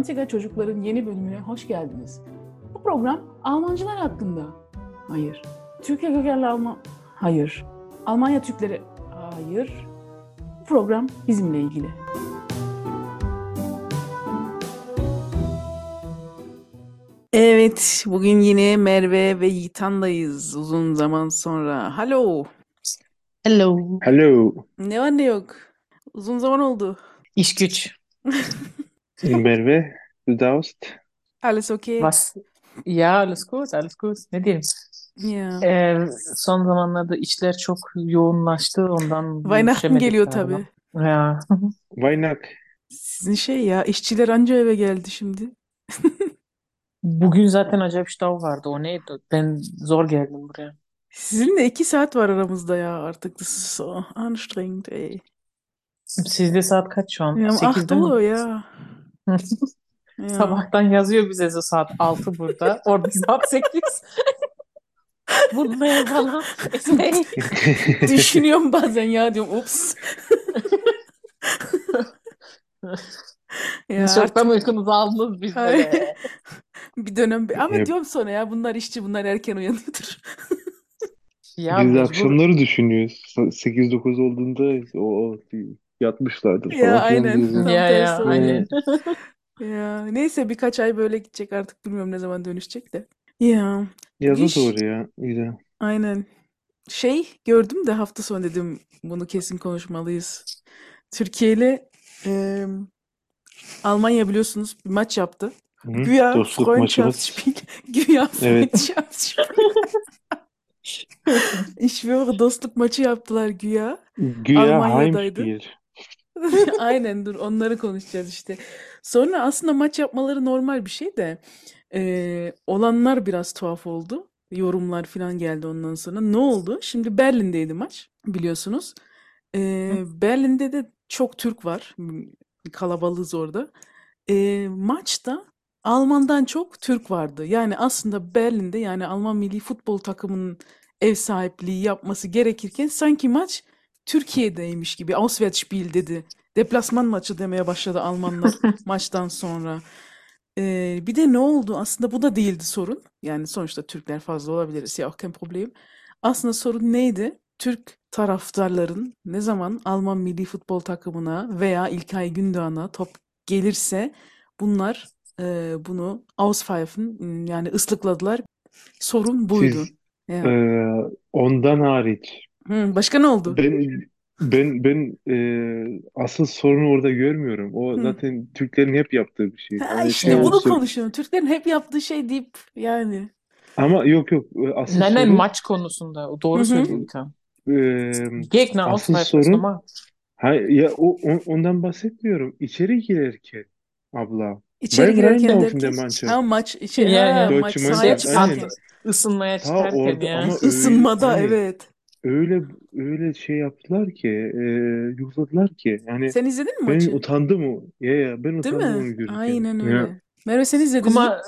Antika Çocukların yeni bölümüne hoş geldiniz. Bu program Almancılar hakkında. Hayır. Türkiye kökenli Alman... Hayır. Almanya Türkleri... Hayır. Bu program bizimle ilgili. Evet, bugün yine Merve ve Yiğitan'dayız uzun zaman sonra. Hallo. Hello. Hallo, Ne var ne yok. Uzun zaman oldu. İş güç. Merve, du darfst. Alles okay? Was? Ya alles gut, alles gut. Ne diyeyim? Ya. Ee, son zamanlarda işler çok yoğunlaştı. Ondan Weihnachten görüşemedik geliyor galiba. tabii. Ya. Weihnacht. Sizin şey ya, işçiler anca eve geldi şimdi. Bugün zaten acayip ştav vardı. O neydi? Ben zor geldim buraya. Sizinle iki saat var aramızda ya artık. Das ist so anstrengend ey. Sizde saat kaç şu an? Ya, 8 acht değil mi? Uhr ya. Ya. Sabahtan yazıyor bize de saat 6 burada. Orada saat 8. Bu ne falan? Ne? Düşünüyorum bazen ya diyorum ups. Ya Çoktan uykunuzu aldınız bizde Hayır. de. bir dönem ama Yep. diyorum sonra ya bunlar işçi bunlar erken uyanıyordur. Ya Biz mecbur. akşamları düşünüyoruz. 8-9 olduğunda o, o yatmışlardır Ya, falan filan aynen. Tam Ya tersi ya aynen. Ya neyse birkaç ay böyle gidecek artık bilmiyorum ne zaman dönüşecek de. Ya Yaza Giş. doğru ya. Güzel. aynen. Şey gördüm de hafta sonu dedim bunu kesin konuşmalıyız. Türkiye ile e, Almanya biliyorsunuz bir maç yaptı. Hı? Güya Dostluk maçımız. Freundschaftsspiel. Güya Evet. Freundschaftsspiel. Ich schwöre dostluk maçı yaptılar güya. Güya Almanya'daydı. Heimspiel. Aynen dur onları konuşacağız işte. Sonra aslında maç yapmaları normal bir şey de eee, olanlar biraz tuhaf oldu. Yorumlar falan geldi ondan sonra. Ne oldu? Şimdi Berlin'deydi maç biliyorsunuz. Eee, Berlin'de de çok Türk var. Kalabalığız orada. Eee, maçta Alman'dan çok Türk vardı. Yani aslında Berlin'de yani Alman milli futbol takımının ev sahipliği yapması gerekirken sanki maç Türkiye'deymiş gibi Auswärtsspiel dedi. Deplasman maçı demeye başladı Almanlar maçtan sonra. Ee, bir de ne oldu? Aslında bu da değildi sorun. Yani sonuçta Türkler fazla olabilir. Ist ja auch kein Problem. Aslında sorun neydi? Türk taraftarların ne zaman Alman milli futbol takımına veya İlkay Gündoğan'a top gelirse bunlar e, bunu auspfeifen yani ıslıkladılar. Sorun buydu. Siz Ya. eee, ondan hariç Hı, başka ne oldu? ben ben ben eee, asıl sorunu orada görmüyorum. O Hı. zaten Türklerin hep yaptığı bir şey. Ha işte şey bunu olsun konuşuyorum. Türklerin hep yaptığı şey deyip yani. ama yok yok asıl Nein, nein, sorun maç konusunda. O Hı doğru hı. söylüyor eee, Gegner asıl sorun normal. Hayır ya o on- ondan bahsetmiyorum. İçeri girerken abla. İçeri Beim girerken Reinlaufen der derken Mannschaft. ha maç şey Ya ha ya. maç Deutsche sahaya Mannschaft aynen. çıkarken ısınmaya Ta çıkarken orada ya. ama öyle ısınmada aynen evet. Öyle öyle şey yaptılar ki e, yuhladılar ki yani Sen izledin mi ben maçı? utandım o. Ya ya ben Değil utandım mi? onu görürken. Aynen Ya. öyle. Merve sen izledin mi? Ama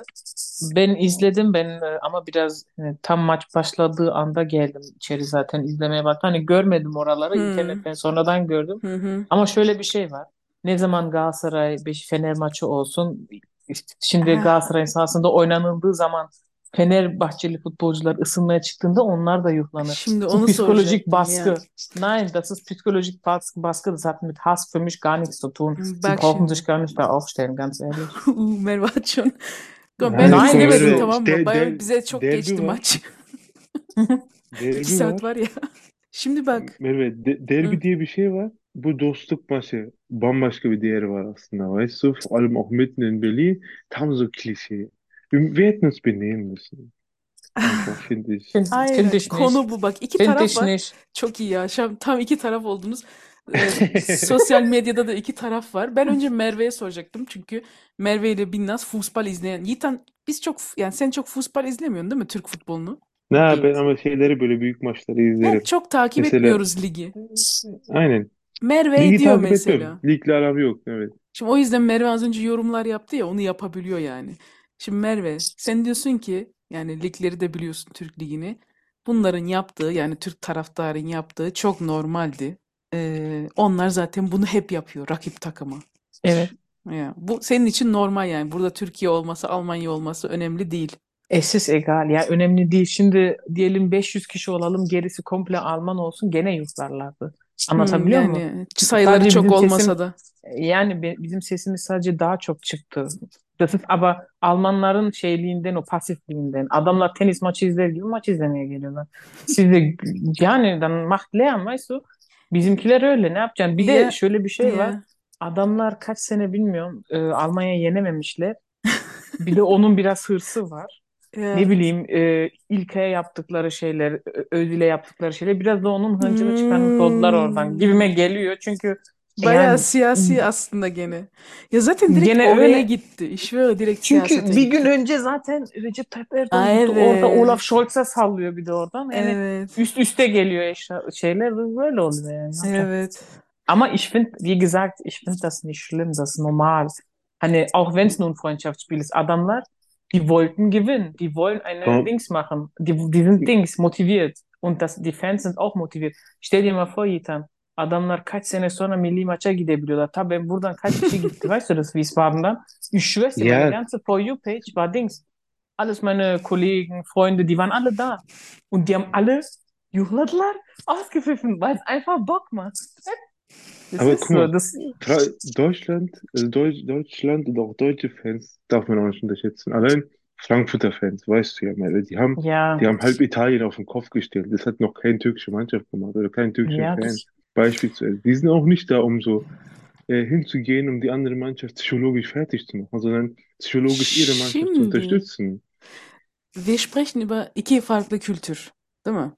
ben izledim ben e, ama biraz e, tam maç başladığı anda geldim içeri zaten izlemeye bak. Hani görmedim oraları Hı. internetten sonradan gördüm. Hı hı. Ama şöyle bir şey var. Ne zaman Galatasaray, Beş Fener maçı olsun şimdi Ha. Galatasaray'ın sahasında oynanıldığı zaman Fenerbahçeli futbolcular ısınmaya çıktığında onlar da yuhlanır. Şimdi onu psikolojik baskı. ya. Nein, das ist psychologisch Baskı. Baskı. Das hat mit Hass für mich gar nichts zu tun. Sie Bak brauchen şimdi. sich gar nicht da aufstellen, ganz ehrlich. Uh, Merve Açon. Ben Nein, evet. tamam mı? De- Bayağı de- bize çok derbi geçti var. maç. Derbi İki saat var. var ya. Şimdi bak. Merve de- derbi Hı. diye bir şey var. Bu dostluk maçı bambaşka bir değeri var aslında. Weißt du? Vor allem auch mitten in Berlin. Tam so Klischee. Uns benehmen müssen. Einfach finde ich. Finde Aynen. find ich Konu nicht. bu bak. İki Finde taraf ich var. nicht. Çok iyi ya. Şu an tam iki taraf oldunuz. Ee, sosyal medyada da iki taraf var. Ben önce Merve'ye soracaktım. Çünkü Merve ile Binnaz futbol izleyen. Yiğitan biz çok yani sen çok futbol izlemiyorsun değil mi Türk futbolunu? Ne ben Evet. ama şeyleri böyle büyük maçları izlerim. çok takip Mesela etmiyoruz ligi. aynen. Merve Ligi ediyor takip etmiyorum. mesela. Ligle aram yok. Evet. Şimdi o yüzden Merve az önce yorumlar yaptı ya onu yapabiliyor yani. Şimdi Merve sen diyorsun ki yani ligleri de biliyorsun Türk ligini. Bunların yaptığı yani Türk taraftarın yaptığı çok normaldi. Ee, onlar zaten bunu hep yapıyor rakip takıma. Evet. Ya, bu senin için normal yani. Burada Türkiye olması, Almanya olması önemli değil. İst egal ya önemli değil. Şimdi diyelim 500 kişi olalım gerisi komple Alman olsun gene yurtlarlardı. Hmm, Anlatabiliyor muyum? yani sayıları Sadece çok bizim olmasa sesim da. yani be- bizim sesimiz sadece daha çok çıktı. İst aber Almanların şeyliğinden o pasifliğinden. Adamlar tenis maçı izler gibi maç izlemeye geliyorlar. Siz de yani dann macht Lärm weißt du? Bizimkiler öyle ne yapacaksın? Bir de Ya, şöyle bir şey var. ya, Adamlar kaç sene bilmiyorum e, Almanya yenememişler. Bir de onun biraz hırsı var. Ne ya. bileyim e, İlkay'a yaptıkları şeyler, Özil'e yaptıkları şeyler biraz da onun hıncını çıkarmış oldular oradan gibime Hmm. geliyor. Çünkü Bayağı yani siyasi aslında gene. Ya zaten direkt gene oraya öyle gitti. İş böyle direkt çünkü siyasete bir gün gitti. önce zaten Recep Tayyip Erdoğan Aa, gitti orada Olaf evet. Scholz'a sallıyor bir de oradan. Yani Evet. üst üste geliyor eşya, şeyler böyle oluyor yani. Ne? Evet. Aber ich finde, wie gesagt, ich finde das nicht schlimm, das ist normal. Hani auch wenn es nur ein Freundschaftsspiel ist, Adamlar, die wollten gewinnen, die wollen eine Warum? Dings machen, die, die sind Dings motiviert und das, die Fans sind auch motiviert. Stell dir mal vor, Yiğitan, adamlar kaç sene sonra milli maça gidebiliyorlar. Tabii buradan kaç kişi gitti, weißt du das, Wiesbaden'dan? Ich schwör's dir, meine ganze For You-Page war Dings. Alles meine Kollegen, Freunde, die waren alle da. Und die haben alle Juchladlar ausgepfiffen, weil es einfach Bock macht. Das aber ist guck so, mal, das, Fra- Deutschland, also Deutsch, Deutschland und auch deutsche Fans darf man auch nicht unterschätzen. Allein Frankfurter Fans, weißt du ja, Merve, die haben, die ja, haben halb Italien auf den Kopf gestellt. Das hat noch keine türkische Mannschaft gemacht oder kein türkischer ja, Fan. das, Beispielsweise. Die sind auch nicht da, um so äh, hinzugehen, um die andere Mannschaft psychologisch fertig zu machen, sondern psychologisch ihre Mannschaft zu Şimdi unterstützen. wir sprechen über iki farklı kültür, değil mi?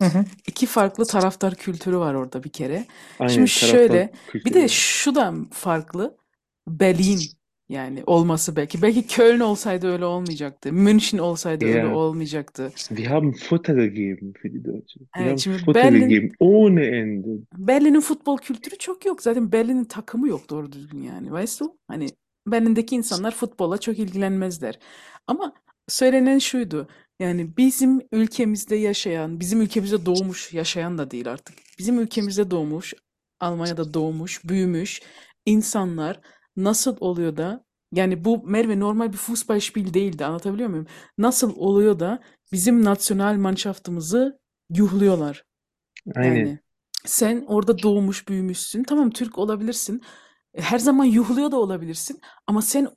mhm. İki farklı taraftar kültürü var orada bir kere. Aynen, Şimdi şöyle, bir de kültürü. şu da farklı. Berlin yani olması belki. Belki Köln olsaydı öyle olmayacaktı. München olsaydı öyle Ja, olmayacaktı. die haben Futter gegeben für die Deutschen. Die Evet haben şimdi Futter Berlin gegeben, ohne Ende. Berlin'in futbol kültürü çok yok. Zaten Berlin'in takımı yok doğru düzgün yani. Weißt du? Hani Berlin'deki insanlar futbola çok ilgilenmezler. Ama söylenen şuydu. Yani bizim ülkemizde yaşayan, bizim ülkemizde doğmuş, yaşayan da değil artık. Bizim ülkemizde doğmuş, Almanya'da doğmuş, büyümüş insanlar nasıl oluyor da yani bu Merve normal bir Fußballspiel değildi anlatabiliyor muyum? Nasıl oluyor da bizim nasyonal manşaftımızı yuhluyorlar. Aynen. Yani sen orada doğmuş büyümüşsün. Tamam Türk olabilirsin. E, Her zaman yuhluyor da olabilirsin. Ama sen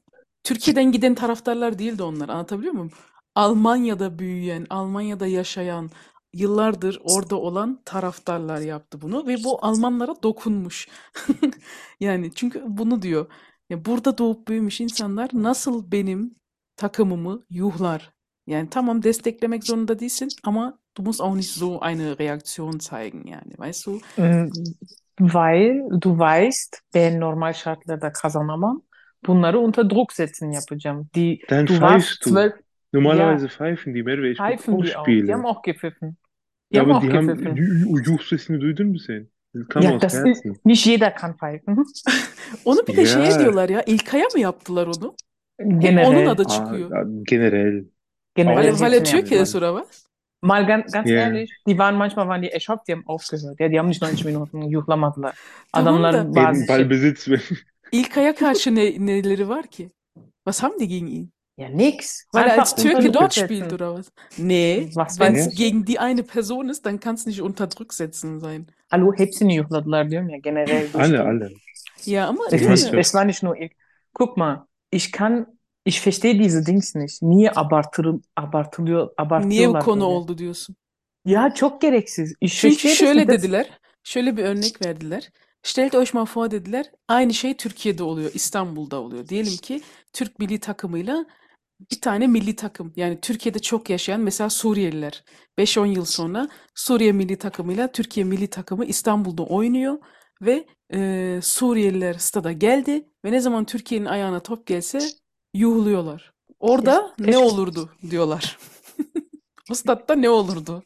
Türkiye'den giden taraftarlar değildi onlar. Anlatabiliyor muyum? Almanya'da büyüyen, Almanya'da yaşayan, yıllardır orada olan taraftarlar yaptı bunu ve bu Almanlara dokunmuş. Yani çünkü bunu diyor. Ya burada doğup büyümüş insanlar nasıl benim takımımı yuhlar? Yani tamam desteklemek zorunda değilsin ama du musst auch nicht so eine Reaktion zeigen yani, weißt du? Weil du weißt, ben normal şartlarda kazanamam. Bunları unter Druck setzen yapacağım. Die, Dann du warst pfeifst du. zwölf, Normalerweise ja, pfeifen die gucke pfeifen auch die auch. Die haben auch gepfiffen. Die Ja, haben aber auch die haben gepfiffen. Ju- Juch sesini duydun mu sen? Ja, aus das ist, Herzen. nicht jeder kann pfeifen. Onu bir de şeye Ja, diyorlar ya, İlkay'a mı yaptılar onu? Hep onun Generell, adı ah, çıkıyor. ja, generell. generell Weil, weil er Türke ist oder was? Mal ganz, ganz ja. ehrlich, die waren manchmal waren die erschöpft, die haben aufgehört. Ja, die haben nicht 90 Minuten yuhlamadılar. Tamam Adamlar da bazı Eben şey, Ballbesitz. İlkay'a karşı ne, neleri var ki? Was haben die gegen ihn? ja nix. Weil er als Türke dort spielt setzen. oder was? Nee, Was wenn es Ja. gegen die eine Person ist, dann kann es nicht unter Druck setzen sein. Alo hepsini yuhladılar diyorum ya generell Alle, alle. Ja, ama Es? Mannschaft. es war nicht nur ich. Guck mal, ich kann, ich verstehe diese Dings nicht. Niye abartır, abartılıyor, Niye bu abartıyorlar konu böyle? oldu diyorsun? Ya çok gereksiz. Ich Çünkü şöyle. Das, dediler, şöyle bir örnek verdiler. Stellt euch mal vor dediler, aynı şey Türkiye'de oluyor, İstanbul'da oluyor. Diyelim ki Türk milli takımıyla bir tane milli takım, yani Türkiye'de çok yaşayan mesela Suriyeliler. 5-10 yıl sonra Suriye milli takımıyla Türkiye milli takımı İstanbul'da oynuyor ve e, Suriyeliler stada geldi ve ne zaman Türkiye'nin ayağına top gelse yuhluyorlar. Orada ne olurdu diyorlar. O statta ne olurdu?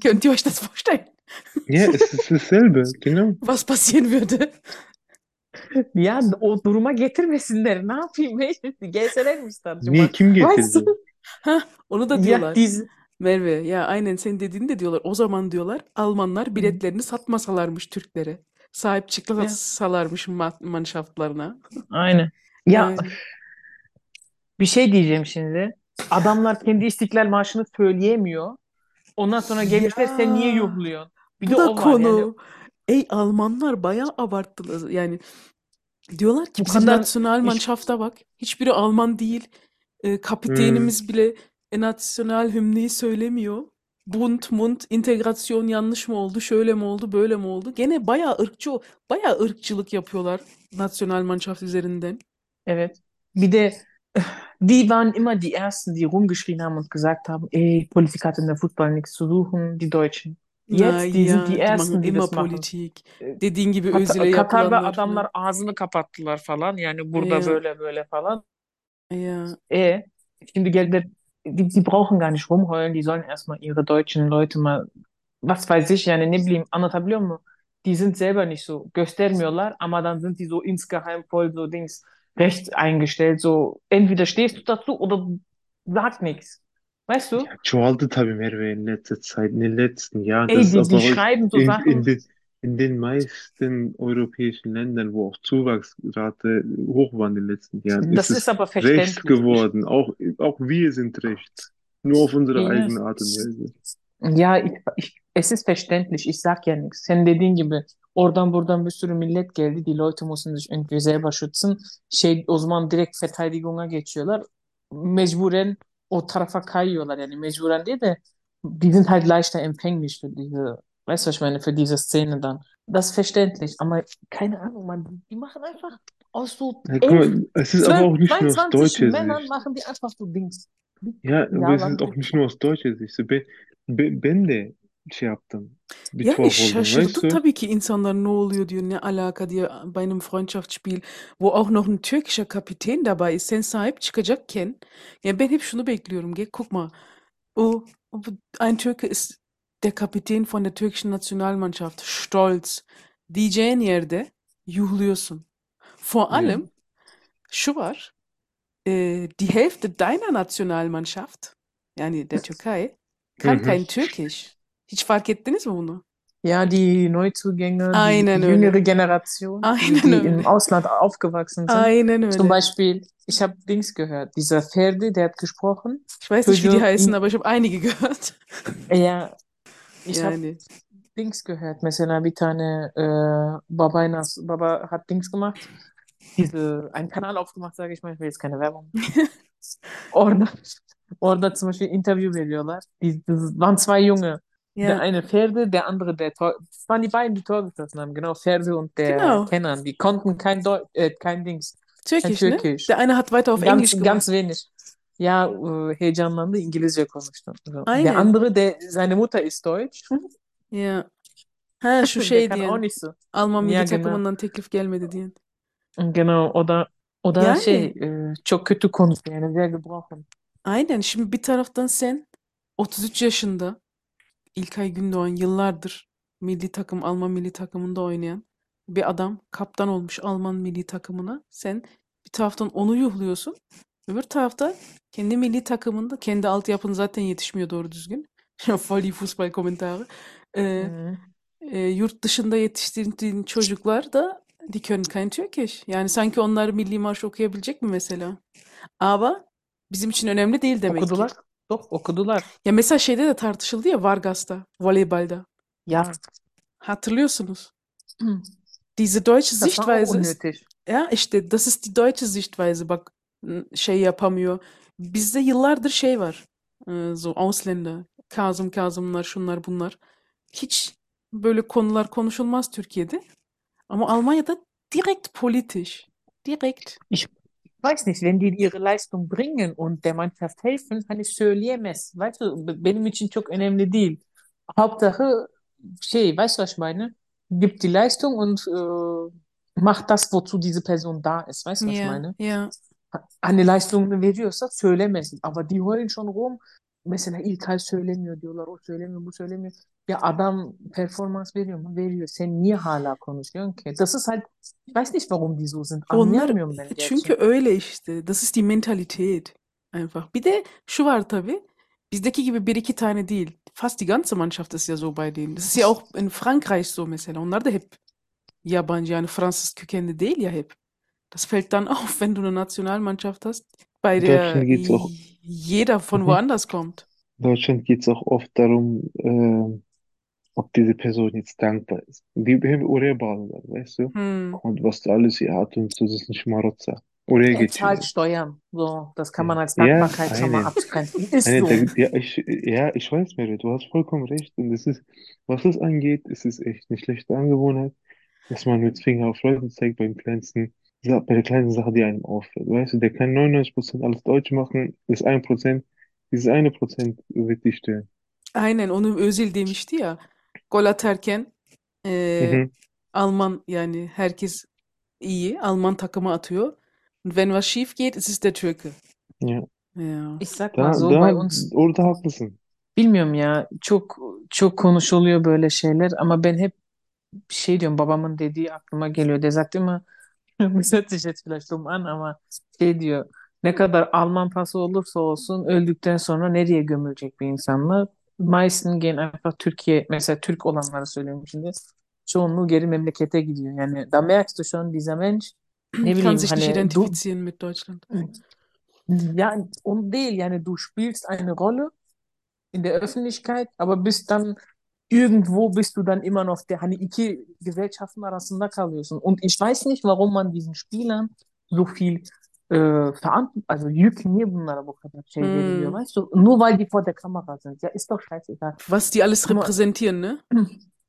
Könnt ihr euch das vorstellen? Ja, es ist dasselbe, genau. Was passieren würde? Ya o duruma getirmesinler. Ne yapayım? Gelseler mi stadyuma? Niye, kim getirdi? Hah, onu da Ya diyorlar. diz, Merve, ya aynen senin dediğini de diyorlar. O zaman diyorlar Almanlar biletlerini satmasalarmış Türklere. sahip Ya. çıksalarmış ma- manşaftlarına. Aynen. Ya Aynen. bir şey diyeceğim şimdi. Adamlar kendi İstiklal Marşı'nı söyleyemiyor. Ondan sonra gelmişler sen niye Ya. yuhluyorsun? Bir Bu de da o var yani. Ey Almanlar bayağı abarttılar. Yani diyorlar ki Bu bizim kadar Nationalmannschafta bak. Hiçbiri Alman değil. E, Hmm. kapitenimiz bile e, nasyonal hümneyi söylemiyor. Bund, Mund, integrasyon yanlış mı oldu, şöyle mi oldu, böyle mi oldu? Gene bayağı ırkçı, bayağı ırkçılık yapıyorlar Nationalmannschaft üzerinden. Evet. Bir de die waren immer die Ersten, die rumgeschrien haben und gesagt haben, ey, Politik hat in der Fußball nichts zu suchen, die Deutschen. Jetzt, die sind die Ersten, die immer das machen. Politik. Dediğin gibi Kat- Özil'e Katar'da adamlar falan. ağzını kapattılar falan. Yani burada Ja, böyle böyle falan. ja. E, şimdi geldiler, die, die brauchen gar nicht rumheulen, die sollen erstmal ihre deutschen Leute mal, was weiß ich, yani ne bileyim anlatabiliyor muyum? Die sind selber nicht so, göstermiyorlar, ama dann sind die so insgeheim voll so Dings, rechts eingestellt, so entweder stehst du dazu oder sag nichts. Weißt du? Ja, çoğaldı tabii Merve in letzter Zeit, in den letzten Jahren. Ey, Das ist die, die aber schreiben so in, in, Sachen, den, in den meisten europäischen Ländern, wo auch Zuwachsrate hoch war in den letzten Jahren, das ist ist es aber rechts verständlich. Ich, geworden. Auch, auch wir sind rechts. Nur auf unsere ja, eigene Art und Weise. ya ich, ich, es ist verständlich, ich sag ja nichts. Sen dediğin gibi oradan buradan bir sürü millet geldi. Die Leute müssen sich irgendwie selber schützen. Şey, o zaman direkt Verteidigung'a geçiyorlar. Mecburen o tarafa kayıyorlar yani mecburen değil de die sind halt leichter empfänglich für diese, weißt du, was ich meine, für diese Szene dann. Das ist verständlich, aber keine Ahnung, man, die machen einfach aus so Ja, elf, mal, es ist aber zwölf, auch nicht nur aus 22 deutscher Männern Sicht. machen die einfach so Dings. Ya Ya ama es ist auch nicht nur aus deutscher Sicht. So, Ben, ben, ben de şey yaptım. Bir Yani tuhaf oldum, şaşırdı du? tabii ki insanlar ne oluyor diyor, ne alaka diye bei einem Freundschaftsspiel, wo auch noch ein türkischer Kapitän dabei ist, sen sahip çıkacakken, ya ben hep şunu bekliyorum, gell, guck mal, o, o ein Türke ist der Kapitän von der türkischen Nationalmannschaft, stolz, diyeceğin yerde yuhluyorsun. Vor allem, şu var, äh, die Hälfte deiner Nationalmannschaft, yani der Türkei, kann kein Türkisch. Hiç fark ettiniz mi bunu? Ja, die Neuzugänge, die Aynen öyle. jüngere Generation, die, Aynen die öyle. im Ausland aufgewachsen sind. Aynen Zum öyle. Beispiel, ich habe Dings gehört, dieser Ferdi, der hat gesprochen. Ich weiß nicht, wie die heißen, aber ich habe einige gehört. Ja, ich habe Yani. Dings gehört. Mesela bir tane äh, Baba, Nas, Baba hat Dings gemacht. Diese, einen Kanal aufgemacht, sage ich mal. Ich will jetzt keine Werbung. Orada, orada zum Beispiel Interview veriyorlar. Die, das waren zwei Junge. Der Ja, eine Ferdi, der andere der Tor. Das waren die beiden, die Tor geschossen haben. Genau, Ferdi und der genau. Kenan. Die konnten kein Deu äh, kein Dings, kein Türkisch, ne? Türkisch. Der eine hat weiter auf Englisch Ganz, gemacht. ganz wenig. Ya e, heyecanlandı İngilizce konuştu. Der Aynen. andere, der, seine Mutter ist Deutsch. Ya. Ha şu Der şey diyen. Alman milli Ya takımından teklif gelmedi diyen. Genau, o da o da Yani. şey e, çok kötü konuşuyor yani sehr gebrochen. Aynen. Şimdi bir taraftan sen 33 yaşında İlkay Gündoğan yıllardır milli takım Alman milli takımında oynayan bir adam kaptan olmuş Alman milli takımına. Sen bir taraftan onu yuhluyorsun. Öbür tarafta kendi milli takımında kendi altyapın zaten yetişmiyor doğru düzgün. Voll die Fußball-Kommentare. Ee, Mhm. e, yurt dışında yetiştirdiğin çocuklar da die können kein Türkisch. Yani sanki onlar milli marş okuyabilecek mi mesela? Ama bizim için önemli değil demek ki. Doch, okudular. Ya mesela şeyde de tartışıldı ya Vargas'ta, voleybalda. Ya, Hatırlıyorsunuz. Diese deutsche das war auch Sichtweise ist, unnötig. ya işte das ist die deutsche Sichtweise. Bak şey yapamıyor. Bizde yıllardır şey var. Ee, So Ausländer, Kazım Kazımlar, şunlar bunlar. Hiç böyle konular konuşulmaz Türkiye'de. Ama Almanya'da direkt politisch. Direkt. Ich weiß nicht, wenn die ihre Leistung bringen und der Mannschaft helfen, hani söyleyemez. Weißt du, be- benim için çok önemli değil. Hauptsache şey, weißt du, was ich meine? Gibt die Leistung und äh, macht das, wozu diese Person da ist. Weißt du, was ich Ja, meine? ja. Hani leistungunu veriyorsa söylemesin. Ama die heulen schon rum. Mesela İlkay söylemiyor diyorlar. O söylemiyor, bu söylemiyor. Ya adam performans veriyor mu? Veriyor. Sen niye hala konuşuyorsun ki? Das ist halt, ich weiß nicht, warum die so sind. Onlar Anlayamıyorum ben çünkü gerçi. öyle işte. Das ist die Mentalität. Einfach. Bir de şu var tabii. Bizdeki gibi bir iki tane değil. Fast die ganze Mannschaft ist ja so bei denen. Das ist ja auch in Frankreich so mesela. Onlar da hep yabancı yani Fransız kökenli değil ya hep. Das fällt dann auf, wenn du eine Nationalmannschaft hast, bei der Deutschland geht's auch, jeder von mhm. woanders kommt. In Deutschland geht es auch oft darum, äh, ob diese Person jetzt dankbar ist. Die oraya bağlılar, weißt du? Hm. Mal, was du alles hier hat und so, das ist ein Schmarotzer. Oraya Er zahlt geçiyor. Steuern. So, das kann man als ja Dankbarkeit schon mal aynen. abgrenzen. Ist Aynen, so. da, ja, ich, ja, ich weiß, Mary, du hast vollkommen recht. Und es ist, was das angeht, ist es echt eine schlechte Angewohnheit, dass man mit Finger auf Leute zeigt beim kleinsten, Sa- bei der kleinsten Sache, die einem auffällt. Weißt du, der kann 99% alles Deutsch machen, ist 1%, dieses eine Prozent wird dich stören. Aynen onu Özil demişti ya. Gol atarken eee, Mhm. Alman yani herkes iyi. Alman takımı atıyor. Und wenn was schief geht, ist es der Türke. Ja, Ja. Ich sag mal da, so, da, bei uns orada haklısın. bilmiyorum ya çok çok konuşuluyor böyle şeyler ama ben hep şey diyorum babamın dediği aklıma geliyor. Der sagt immer, vielleicht dumm an ama şey diyor ne kadar Alman pası olursa olsun öldükten sonra nereye gömülecek bir insanlar? Meisten gehen einfach Türkiye, mesela Türk olanları söylüyorum şimdi. Çoğunluğu geri memlekete gidiyor. Yani da merkst du schon, dieser Mensch ne Kann bileyim sich nicht hani du, identifizieren mit Deutschland. ja, und değil yani du spielst eine Rolle in der Öffentlichkeit, aber bist dann irgendwo bist du dann immer noch der, hani iki Gesellschaften arasında kalıyorsun. Und ich weiß nicht, warum man diesen Spielern so viel äh, Verantwortung, also Yük niye bunlara bu kadar şey veriliyor, Hm. weißt du? Nur weil die vor der Kamera sind. Ja, ist doch scheißegal. Was die alles repräsentieren, ne?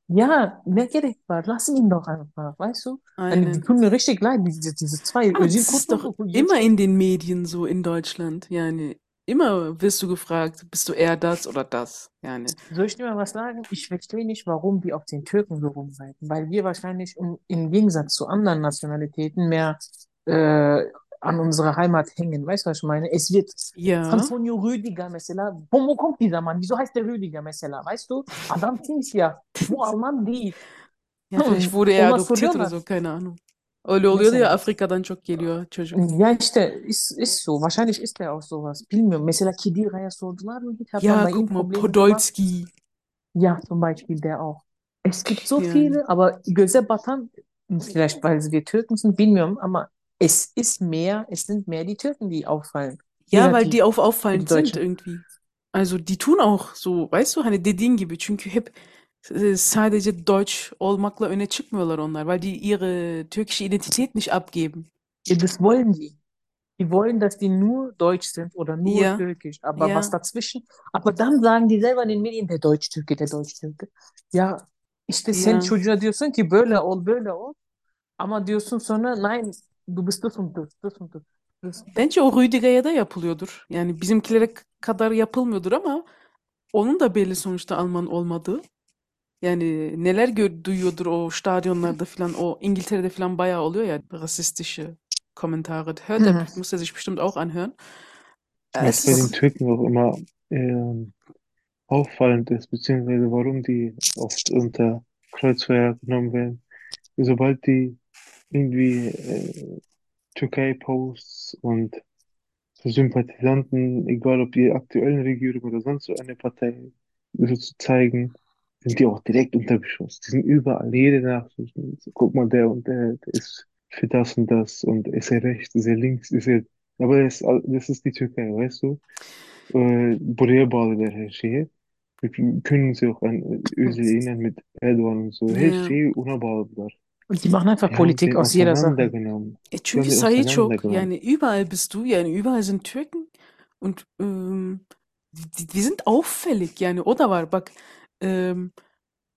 ja, ne gerek var? Lass ihn doch einfach, weißt du? Hani die tun mir richtig leid, diese, diese zwei. Aber das ist doch immer in den Medien so in Deutschland. Yani immer wirst du gefragt, bist du eher das oder das? Yani. Soll ich dir mal was sagen? Ich verstehe nicht, warum die auf den Türken so rumreiten, weil wir wahrscheinlich im, im Gegensatz zu anderen Nationalitäten mehr äh, an unserer Heimat hängen. Weißt du, was ich meine? Es wird Ja. Antonio Rüdiger mesela. Wo, kommt dieser Mann? Wieso heißt der Rüdiger mesela? Weißt du? Adam Timsya. Bu Alman değil. Ya vielleicht wurde er adoptiert oder so, keine Ahnung. Öyle oluyordu ya Mesela. Afrika'dan çok geliyor çocuk. Ja işte ist, ist so. Wahrscheinlich ist er auch sowas. Bilmiyorum. Mesela Kedira'ya sordular mı? Hiç Ja, bei guck mal? Podolski. Ja, zum Beispiel der auch. Es gibt so Yani. viele, aber göze batan, vielleicht weil wir Türken sind, bilmiyorum ama es ist mehr, es sind mehr die Türken, die auffallen. Ja, weil Negativ die auf die auffallend sind irgendwie. Also die tun auch so, weißt du, hani dediğin gibi. Çünkü hep e, sadece Deutsch olmakla öne çıkmıyorlar onlar, weil die ihre türkische Identität nicht abgeben. Ja, das wollen die. Die wollen, dass die nur Deutsch sind oder nur Ja, Türkisch, aber was ja, dazwischen. Aber dann sagen die selber in den Medien, der Deutsch-Türke, der Deutsch-Türke. Ya işte sen ja. çocuğa diyorsun ki böyle ol, böyle ol. Ama diyorsun sonra nein, du bist das und das, das und das. das. Bence o Rüdiger'e da yapılıyordur. Yani bizimkilere kadar yapılmıyordur ama onun da belli sonuçta Alman olmadığı. Yani neler gör, duyuyordur o stadyonlarda falan, o İngiltere'de falan bayağı oluyor ya rassistische Kommentare. Hört er, muss er sich bestimmt auch anhören. Äh, Was bei den Türken auch immer ähm, auffallend ist, beziehungsweise warum die oft unter Kreuzfeuer genommen werden. Sobald die irgendwie äh, Türkei-Posts und so Sympathisanten, egal ob die aktuellen Regierung oder sonst so eine Partei, so zu zeigen, sind die auch direkt unter Beschuss. Die sind überall, jede Nachricht. So, guck mal, der und der, der ist für das und das und ist er rechts, ist er links, ist er. Aber das, das ist die Türkei, weißt du? Ee, buraya bağlılar her şeye. Wir können uns ja auch an Özil erinnern mit Erdogan und so. Her ja. şeyi ona bağladılar. Und die machen einfach Politik aus jeder Sache. çünkü sayı çok. Yani überall bist du, yani überall sind Türken und ähm, die, die sind auffällig. Yani o da var. Bak, ähm,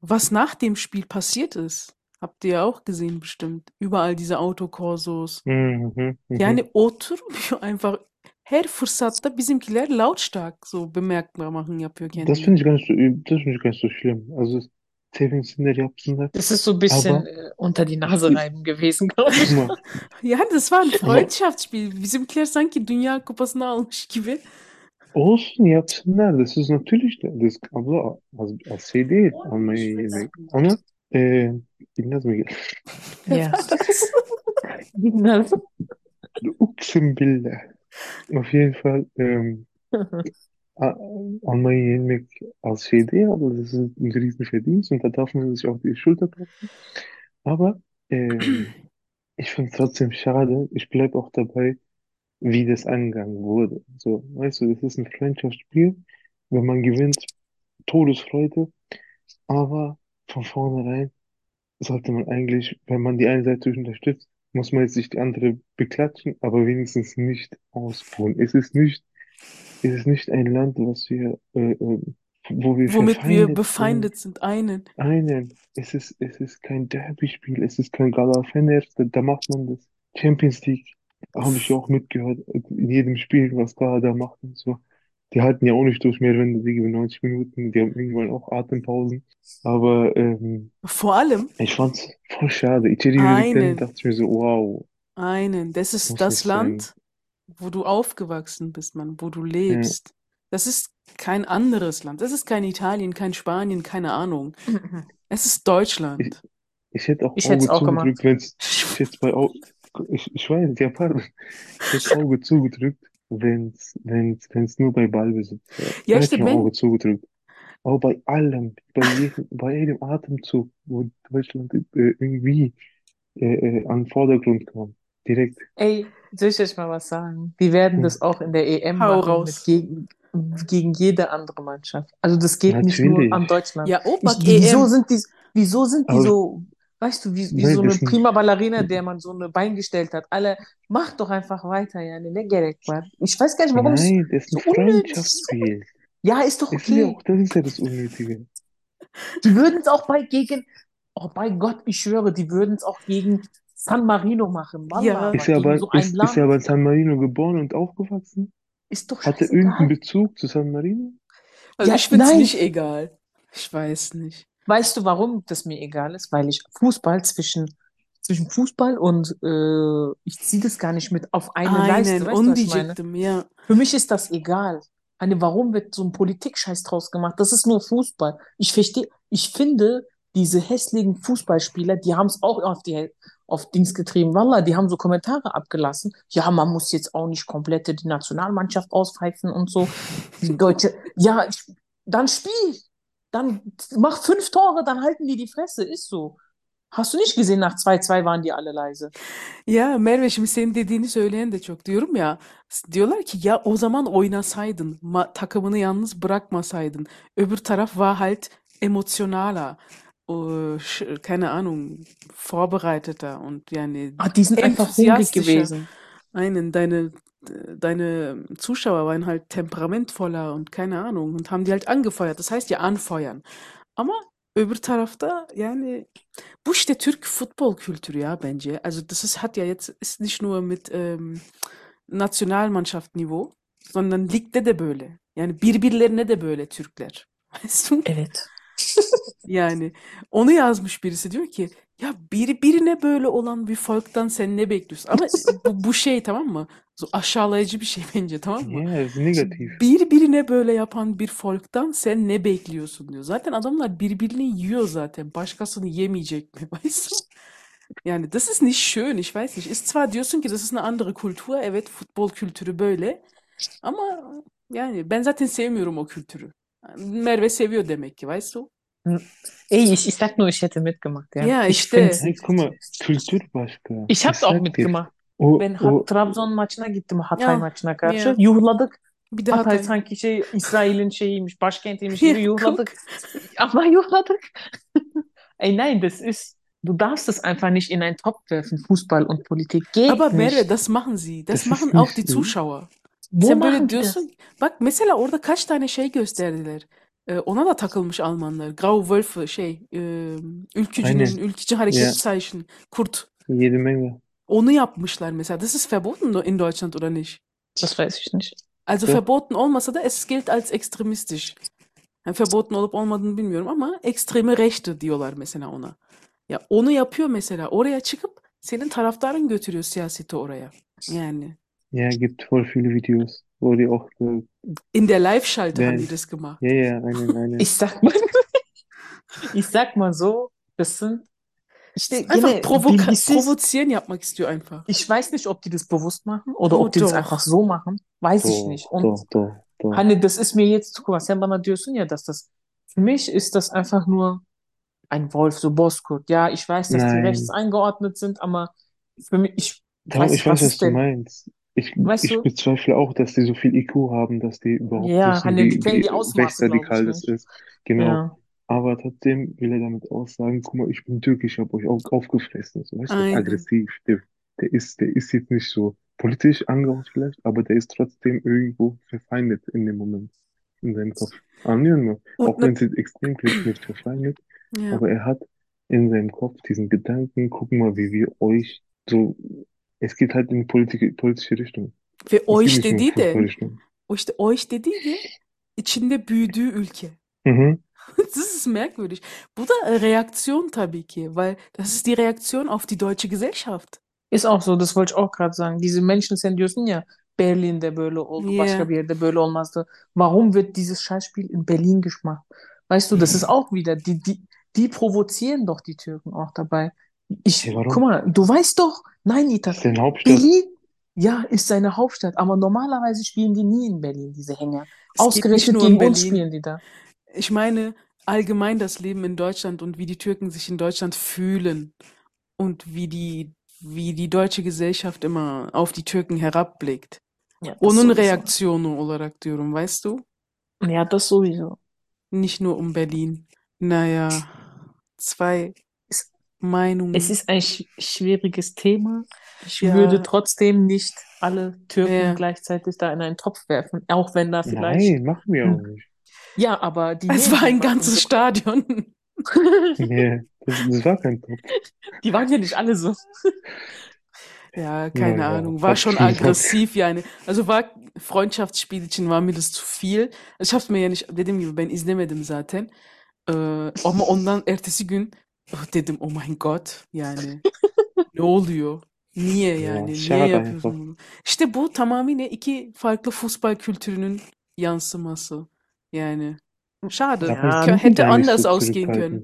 was nach dem Spiel passiert ist, habt ihr ja auch gesehen bestimmt. Überall diese Autokorsos. Hı hı hı. Yani oturmuyor einfach. Her fırsatta bizimkiler lautstark so bemerkbar machen yapıyor Das kendini. finde ich gar nicht so, das finde ich gar nicht so schlimm. Also, sevinsinler, yapsınlar. Das ist so ein bisschen Aber, äh, unter die Nase reiben gewesen, glaube ich. Ya das war ein Freundschaftsspiel. Bizimkiler sanki Dünya Kupası'nı almış gibi. olsun yapsınlar. Das ist natürlich, das, abla, az, az şey değil almayı yemek. Ama, e, bilmez mi? Ja. das? Genau. Uksum billah. Auf jeden Fall, ähm, A- Almanya'yı yenmek az şey değil, aber das ist ein Riesenverdienst und da darf man sich auf die Schulter klopfen. Aber ähm, ich finde es trotzdem schade. Ich bleibe auch dabei, wie das angegangen wurde. So, weißt du, das ist ein Freundschaftsspiel. Wenn man gewinnt, Todesfreude. Aber von vornherein sollte man eigentlich, wenn man die eine Seite unterstützt, muss man jetzt nicht die andere beklatschen, aber wenigstens nicht ausbuhen. Es ist nicht, es ist nicht ein Land, was wir, äh, äh, wo wir Womit wir verfeindet sind. befeindet sind, einen. Einen, es ist, es ist kein Derby-Spiel, es ist kein Gala Fener, da, macht man das. Champions League, habe ich auch mitgehört, in jedem Spiel, was Gala da macht und so. Die halten ja auch nicht durch mehr, wenn die über 90 Minuten, die haben irgendwann auch Atempausen. Aber ähm, Vor allem ich fand's voll schade. Einen, dachte ich mir so, wow, einen. Das ist muss das nicht sein. Wo du aufgewachsen bist, Mann, wo du Ja, lebst. Das ist kein anderes Land. Das ist kein Italien, kein Spanien, keine Ahnung. Es ist ich, Deutschland. ich hätte auch Ich hätte es Auge zugedrückt, wenn's, ich hätte bei Au ich, ich weiß, ja, pardon. Ich hätte Auge zugedrückt, wenn's, wenn's, wenn's nur bei Ballbesitz wäre. Ja, hätte ich stimmt. mir Auge Wenn, zugedrückt. Aber bei allem, bei jedem, bei jedem Atemzug, wo Deutschland äh, irgendwie äh, äh, an den Vordergrund kam, direkt. Ey, soll ich euch mal was sagen? Die werden Hm. das auch in der EM hau machen raus. gegen, gegen jede andere Mannschaft. Also das geht nicht nur an Natürlich. Deutschland. Ja, Ich, Opak wieso EM. sind die, wieso sind die Aber so, weißt du, wie, wie nein, so eine prima Ballerina, der man so eine Bein gestellt hat. Alle, mach doch einfach weiter, ja, ne. Ich weiß gar nicht, warum es Nein, das ist so ein. Freundschaftsspiel. Ja, ist doch Es ist ja okay. auch, das ist ja das Unnötige. Die würden es auch bei gegen, oh bei Gott, ich schwöre, die würden es auch gegen San Marino machen. Wallah, Ja, Ist er aber, so ist, ist er aber in San Marino geboren und aufgewachsen? ist doch Hat er irgendeinen. Bezug zu San Marino? also Ja, ich find's nein. nicht egal. Ich weiß nicht. Weißt du, warum das mir egal ist? Weil ich Fußball zwischen, zwischen Fußball und äh, ich ziehe das gar nicht mit auf eine Leiste. Einen Weißt du, was ich meine? ja. Für mich ist das egal. Eine, warum wird so ein Politikscheiß draus gemacht? Das ist nur Fußball. Ich verstehe, ich finde, diese hässlichen Fußballspieler, die haben es auch auf die auf Dings getrieben. Wallah, die haben so Kommentare abgelassen. Ja, man muss jetzt auch nicht komplett die Nationalmannschaft auspfeifen und so. Die Deutsche, ja, ich, dann spiel. Dann mach fünf Tore, dann halten die die Fresse. Ist so. Hast du nicht gesehen, nach 2-2 waren die alle leise. Ya Merve şimdi senin dediğini söyleyen de çok diyorum ya diyorlar ki ya o zaman oynasaydın ma- takımını yalnız bırakmasaydın öbür taraf war halt emotionaler sch- keine Ahnung vorbereiteter und yani Ah, die sind einfach hungrig gewesen. einen deine deine Zuschauer waren halt temperamentvoller und keine Ahnung und haben die halt angefeuert das heißt ja anfeuern ama öbür tarafta yani bu işte Türk futbol kültürü ya bence. Also das ist, hat ja jetzt, ist nicht nur mit ähm, Nationalmannschaftsniveau, sondern ligde de böyle. Yani birbirlerine de böyle Türkler. Weißt du? Evet. Yani onu yazmış birisi diyor ki ya biri birine böyle olan bir folk'tan sen ne bekliyorsun? Ama bu, bu şey tamam mı? Aşağılayıcı bir şey bence tamam mı? İst negativ. Birbirine böyle yapan bir folk'tan sen ne bekliyorsun diyor. Zaten adamlar birbirini yiyor zaten. Başkasını yemeyecek mi? Yani das ist nicht schön, ich weiß nicht. Ist zwar diyorsun ki das ist eine andere Kultur. Evet futbol kültürü böyle. Ama yani ben zaten sevmiyorum o kültürü. Merve seviyor demek ki, weißt du? Ey, ich, ich sag nur, ich hätte mitgemacht, ja. Ja, Ich işte. find's, Hey, guck mal, Kültür başka. ich hab's Ich auch mitgemacht. o, Ben o, Hat Trabzon maçına gittim Hatay Ya, maçına karşı. ya. Yuhladık. Bir de Hatay Hatay. sanki şey İsrail'in şeyiymiş, başkentiymiş Ja, gibi yuhladık. Aber yuhladık. Ey nein, das ist, du darfst es einfach nicht in einen Topf werfen, Fußball und Politik. Geht Aber Merve nicht. das machen sie. Das, Das ist machen auch die so. Zuschauer. Wo Sen machen böyle die das? diyorsun. Bak mesela orada kaç tane şey gösterdiler. Ee, ona da takılmış Almanlar. Grau Wölfe şey, e, ülkücünün, Aynen. ülkücü hareket Ja. Zeichen, Kurt. jede Menge. Onu yapmışlar mesela. Das ist verboten in Deutschland oder nicht? Das weiß ich nicht. Also Ja. verboten olmasa da es gilt als extremistisch. Yani verboten olup olmadığını bilmiyorum ama ekstreme rechte diyorlar mesela ona. Ya onu yapıyor mesela. Oraya çıkıp senin taraftarın götürüyor siyaseti oraya. Yani Ja, gibt voll viele Videos, wo die auch so, in der Live-Schalte haben die das gemacht. ja, ja, einen, einen. Ich sag mal, ich sag mal so, das sind işte Einfach gene provoka bilgisiz. provozieren yapmak istiyor einfach. Ich weiß nicht, ob die das bewusst machen oder Oh, ob die das doch. einfach so machen. Weiß ich Doch, nicht. Und doch, doch, doch. Hanne, das ist mir jetzt, mal, sen bana diyorsun ya, dass das, für mich ist das einfach nur ein Wolf, so Boskurt. Ja, ich weiß, dass die rechts Nein. eingeordnet sind, aber für mich, ich weiß ich nicht, weiß, was was du denn? meinst. Ich, Weißt ich du? bezweifle auch, dass die so viel IQ haben, dass die überhaupt Ja, wissen, wie, wie die Ausmaße, rechtsradikal das ist. Genau. Ja. Aber trotzdem will er damit aussagen, guck mal, ich bin türkisch, ich habe euch auch aufgefressen. So, weißt du, aggressiv. Der, der ist, der ist jetzt nicht so politisch angehaucht vielleicht, aber der ist trotzdem irgendwo verfeindet in dem Moment, in seinem Kopf. Wir. Und Auch wenn es jetzt extrem klingt, nicht verfeindet, ja. aber er hat in seinem Kopf diesen Gedanken, guck mal, wie wir euch so, es geht halt in politik, politische Richtung. Ve Es o işte değil de o işte o işte değil de içinde büyüdüğü ülke. Mhm. Das ist merkwürdig. Bu da äh, Reaktion tabii ki, weil das ist die Reaktion auf die deutsche Gesellschaft. Ist auch so, das wollte ich auch gerade sagen. Diese Menschen sen diyorsun ya Berlin'de böyle oldu, başka Yeah. bir yerde böyle olmazdı. Warum wird dieses Scheißspiel in Berlin gemacht? Weißt du, das ist auch wieder, die, die, die provozieren doch die Türken auch dabei. Ich, Hey, guck warum? mal, du weißt doch, nein, Ita, ist deine Hauptstadt. Berlin, ja, ist seine Hauptstadt, aber normalerweise spielen die nie in Berlin, diese Hänger. Es Ausgerechnet nur in gegen uns Berlin. spielen die da. Ich meine allgemein das Leben in Deutschland und wie die Türken sich in Deutschland fühlen und wie die, wie die deutsche Gesellschaft immer auf die Türken herabblickt. Ja, Onun reaksiyonu olarak diyorum, weißt du? Ja, das sowieso. Nicht nur um Berlin. Naja, zwei Es, es ist ein sch schwieriges Thema. Ich Ja. würde trotzdem nicht alle Türken Ja. gleichzeitig da in einen Topf werfen, auch wenn da vielleicht. Nein, machen wir auch Hm. nicht. Ja, aber die Es war ein ganzes unsere. Stadion. Nee, das, das war kein Top. Die waren ja nicht alle so. Ja, keine Naja, Ahnung. War schon aggressiv yani. Also var Freundschaftsspielchen war mir das zu viel. Ich hab's mir ja nicht dediğim gibi ben izlemedim zaten. Ee, ama ondan ertesi gün dedim oh mein Gott yani ne oluyor? Niye yani? Niye schade yapıyorsun bunu? İşte bu tamamıyla iki farklı futbol kültürünün yansıması. Yani schade. Ja, die Hätte anders ausgehen können.